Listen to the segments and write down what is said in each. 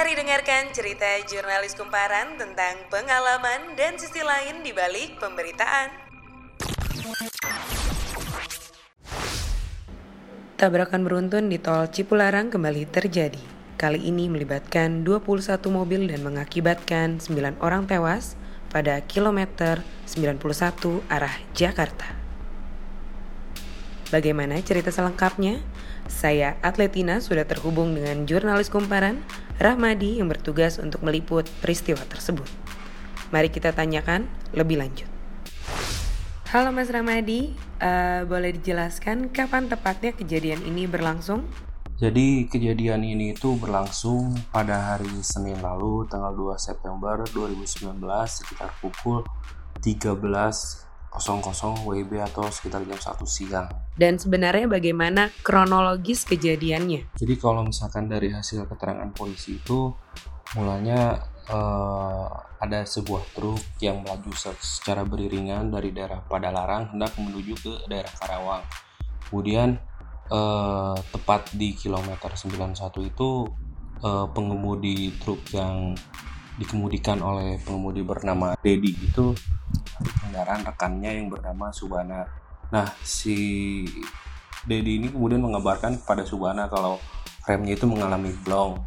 Mari dengarkan cerita jurnalis kumparan tentang pengalaman dan sisi lain di balik pemberitaan. Tabrakan beruntun di tol Cipularang kembali terjadi. Kali ini melibatkan 21 mobil dan mengakibatkan 9 orang tewas pada kilometer 91 arah Jakarta. Bagaimana cerita selengkapnya? Saya Atletina sudah terhubung dengan jurnalis kumparan Rahmadi yang bertugas untuk meliput peristiwa tersebut. Mari kita tanyakan lebih lanjut. Halo Mas Rahmadi, uh, boleh dijelaskan kapan tepatnya kejadian ini berlangsung? Jadi kejadian ini itu berlangsung pada hari Senin lalu tanggal 2 September 2019 sekitar pukul 13 00 WIB atau sekitar jam 1 siang. Dan sebenarnya bagaimana kronologis kejadiannya? Jadi kalau misalkan dari hasil keterangan polisi itu mulanya uh, ada sebuah truk yang melaju secara beriringan dari daerah Padalarang hendak menuju ke daerah Karawang. Kemudian uh, tepat di kilometer 91 itu uh, pengemudi truk yang dikemudikan oleh pengemudi bernama Dedi itu kendaraan rekannya yang bernama Subana. Nah, si Dedi ini kemudian mengabarkan kepada Subana kalau remnya itu mengalami blong.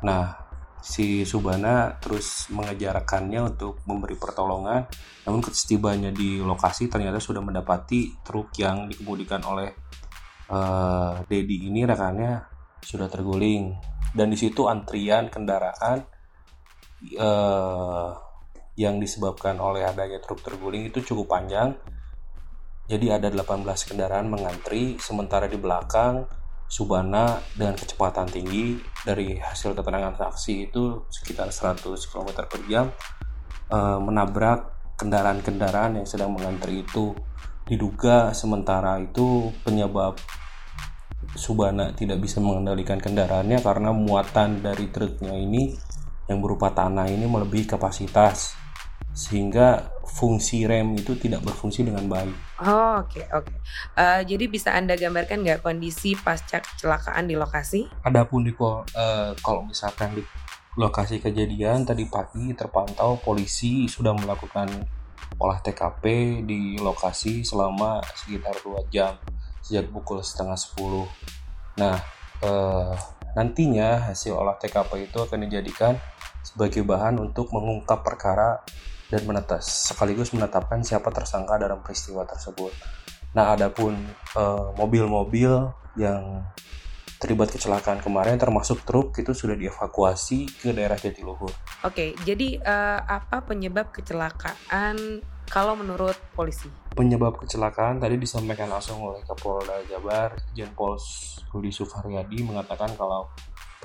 Nah, si Subana terus mengejar rekannya untuk memberi pertolongan. Namun setibanya di lokasi ternyata sudah mendapati truk yang dikemudikan oleh uh, Dedi ini rekannya sudah terguling. Dan di situ antrian kendaraan uh, yang disebabkan oleh adanya truk terguling itu cukup panjang. Jadi ada 18 kendaraan mengantri, sementara di belakang Subana dengan kecepatan tinggi dari hasil keterangan saksi itu sekitar 100 km per jam uh, menabrak kendaraan-kendaraan yang sedang mengantri itu. Diduga sementara itu penyebab Subana tidak bisa mengendalikan kendaraannya karena muatan dari truknya ini yang berupa tanah ini melebihi kapasitas sehingga fungsi rem itu tidak berfungsi dengan baik. Oh oke okay, oke. Okay. Uh, jadi bisa anda gambarkan nggak kondisi pasca kecelakaan di lokasi? Adapun di uh, kalau misalkan di lokasi kejadian tadi pagi terpantau polisi sudah melakukan olah TKP di lokasi selama sekitar dua jam sejak pukul setengah sepuluh. Nah uh, nantinya hasil olah TKP itu akan dijadikan sebagai bahan untuk mengungkap perkara dan menetas sekaligus menetapkan siapa tersangka dalam peristiwa tersebut. Nah, adapun eh, mobil-mobil yang terlibat kecelakaan kemarin termasuk truk itu sudah dievakuasi ke daerah Jatiluhur. Oke, jadi uh, apa penyebab kecelakaan kalau menurut polisi? Penyebab kecelakaan tadi disampaikan langsung oleh Kapolda Jabar, Jenpol Rudi Sufaryadi mengatakan kalau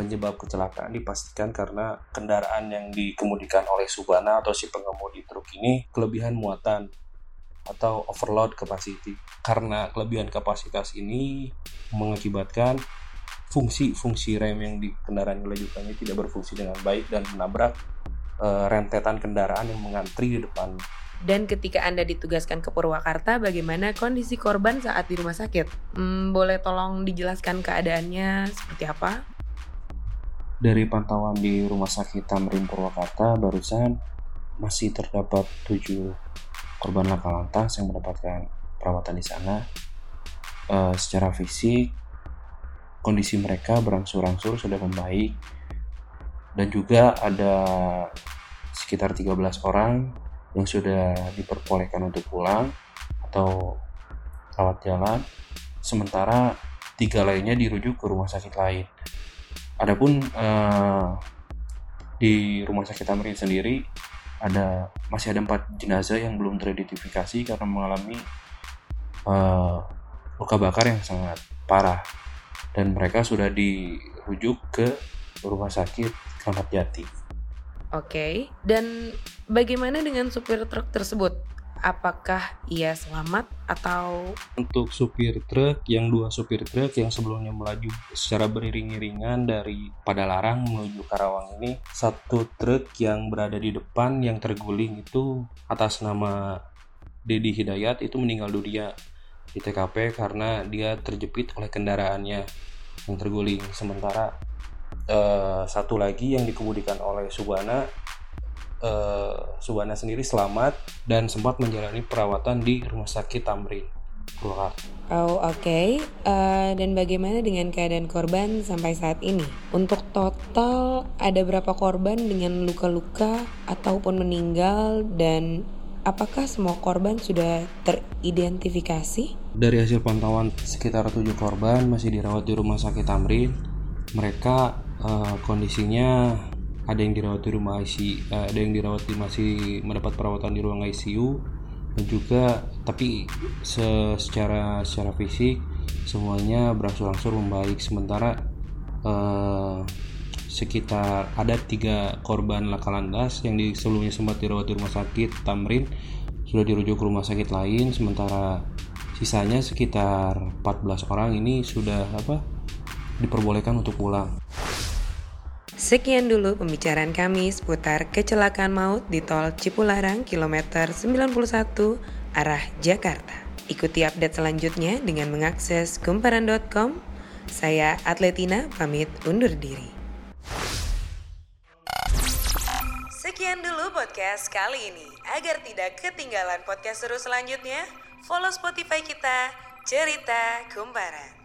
Penyebab kecelakaan dipastikan karena kendaraan yang dikemudikan oleh Subana atau si pengemudi truk ini kelebihan muatan atau overload capacity. Karena kelebihan kapasitas ini mengakibatkan fungsi-fungsi rem yang di kendaraan dilajukannya tidak berfungsi dengan baik dan menabrak e, rentetan kendaraan yang mengantri di depan. Dan ketika Anda ditugaskan ke Purwakarta, bagaimana kondisi korban saat di rumah sakit? Hmm, boleh tolong dijelaskan keadaannya seperti apa? Dari pantauan di Rumah Sakit Tamrin Purwakarta barusan masih terdapat tujuh korban laka lantas yang mendapatkan perawatan di sana. Uh, secara fisik, kondisi mereka berangsur-angsur sudah membaik. Dan juga ada sekitar 13 orang yang sudah diperbolehkan untuk pulang atau rawat jalan. Sementara tiga lainnya dirujuk ke rumah sakit lain Adapun uh, di rumah sakit Tamrin sendiri ada masih ada empat jenazah yang belum teridentifikasi karena mengalami uh, luka bakar yang sangat parah dan mereka sudah dirujuk ke rumah sakit Kramat Jati. Oke, okay. dan bagaimana dengan supir truk tersebut? Apakah ia selamat atau untuk supir truk yang dua supir truk yang sebelumnya melaju secara beriring-iringan dari Padalarang menuju Karawang ini satu truk yang berada di depan yang terguling itu atas nama Dedi Hidayat itu meninggal dunia di TKP karena dia terjepit oleh kendaraannya yang terguling. Sementara uh, satu lagi yang dikemudikan oleh Subana uh, Subana sendiri selamat dan sempat menjalani perawatan di Rumah Sakit Tamrin, Purwakarta. Oh oke, okay. uh, dan bagaimana dengan keadaan korban sampai saat ini? Untuk total ada berapa korban dengan luka-luka ataupun meninggal dan apakah semua korban sudah teridentifikasi? Dari hasil pantauan sekitar tujuh korban masih dirawat di Rumah Sakit Tamrin. Mereka uh, kondisinya ada yang dirawat di rumah ICU, uh, ada yang dirawat di masih mendapat perawatan di ruang ICU dan juga tapi se secara secara fisik semuanya berangsur-angsur membaik. Sementara uh, sekitar ada tiga korban laka lantas yang di sebelumnya sempat dirawat di rumah sakit Tamrin sudah dirujuk ke rumah sakit lain. Sementara sisanya sekitar 14 orang ini sudah apa diperbolehkan untuk pulang. Sekian dulu pembicaraan kami seputar kecelakaan maut di tol Cipularang kilometer 91 arah Jakarta. Ikuti update selanjutnya dengan mengakses kumparan.com. Saya Atletina pamit undur diri. Sekian dulu podcast kali ini. Agar tidak ketinggalan podcast seru selanjutnya, follow Spotify kita, Cerita Kumparan.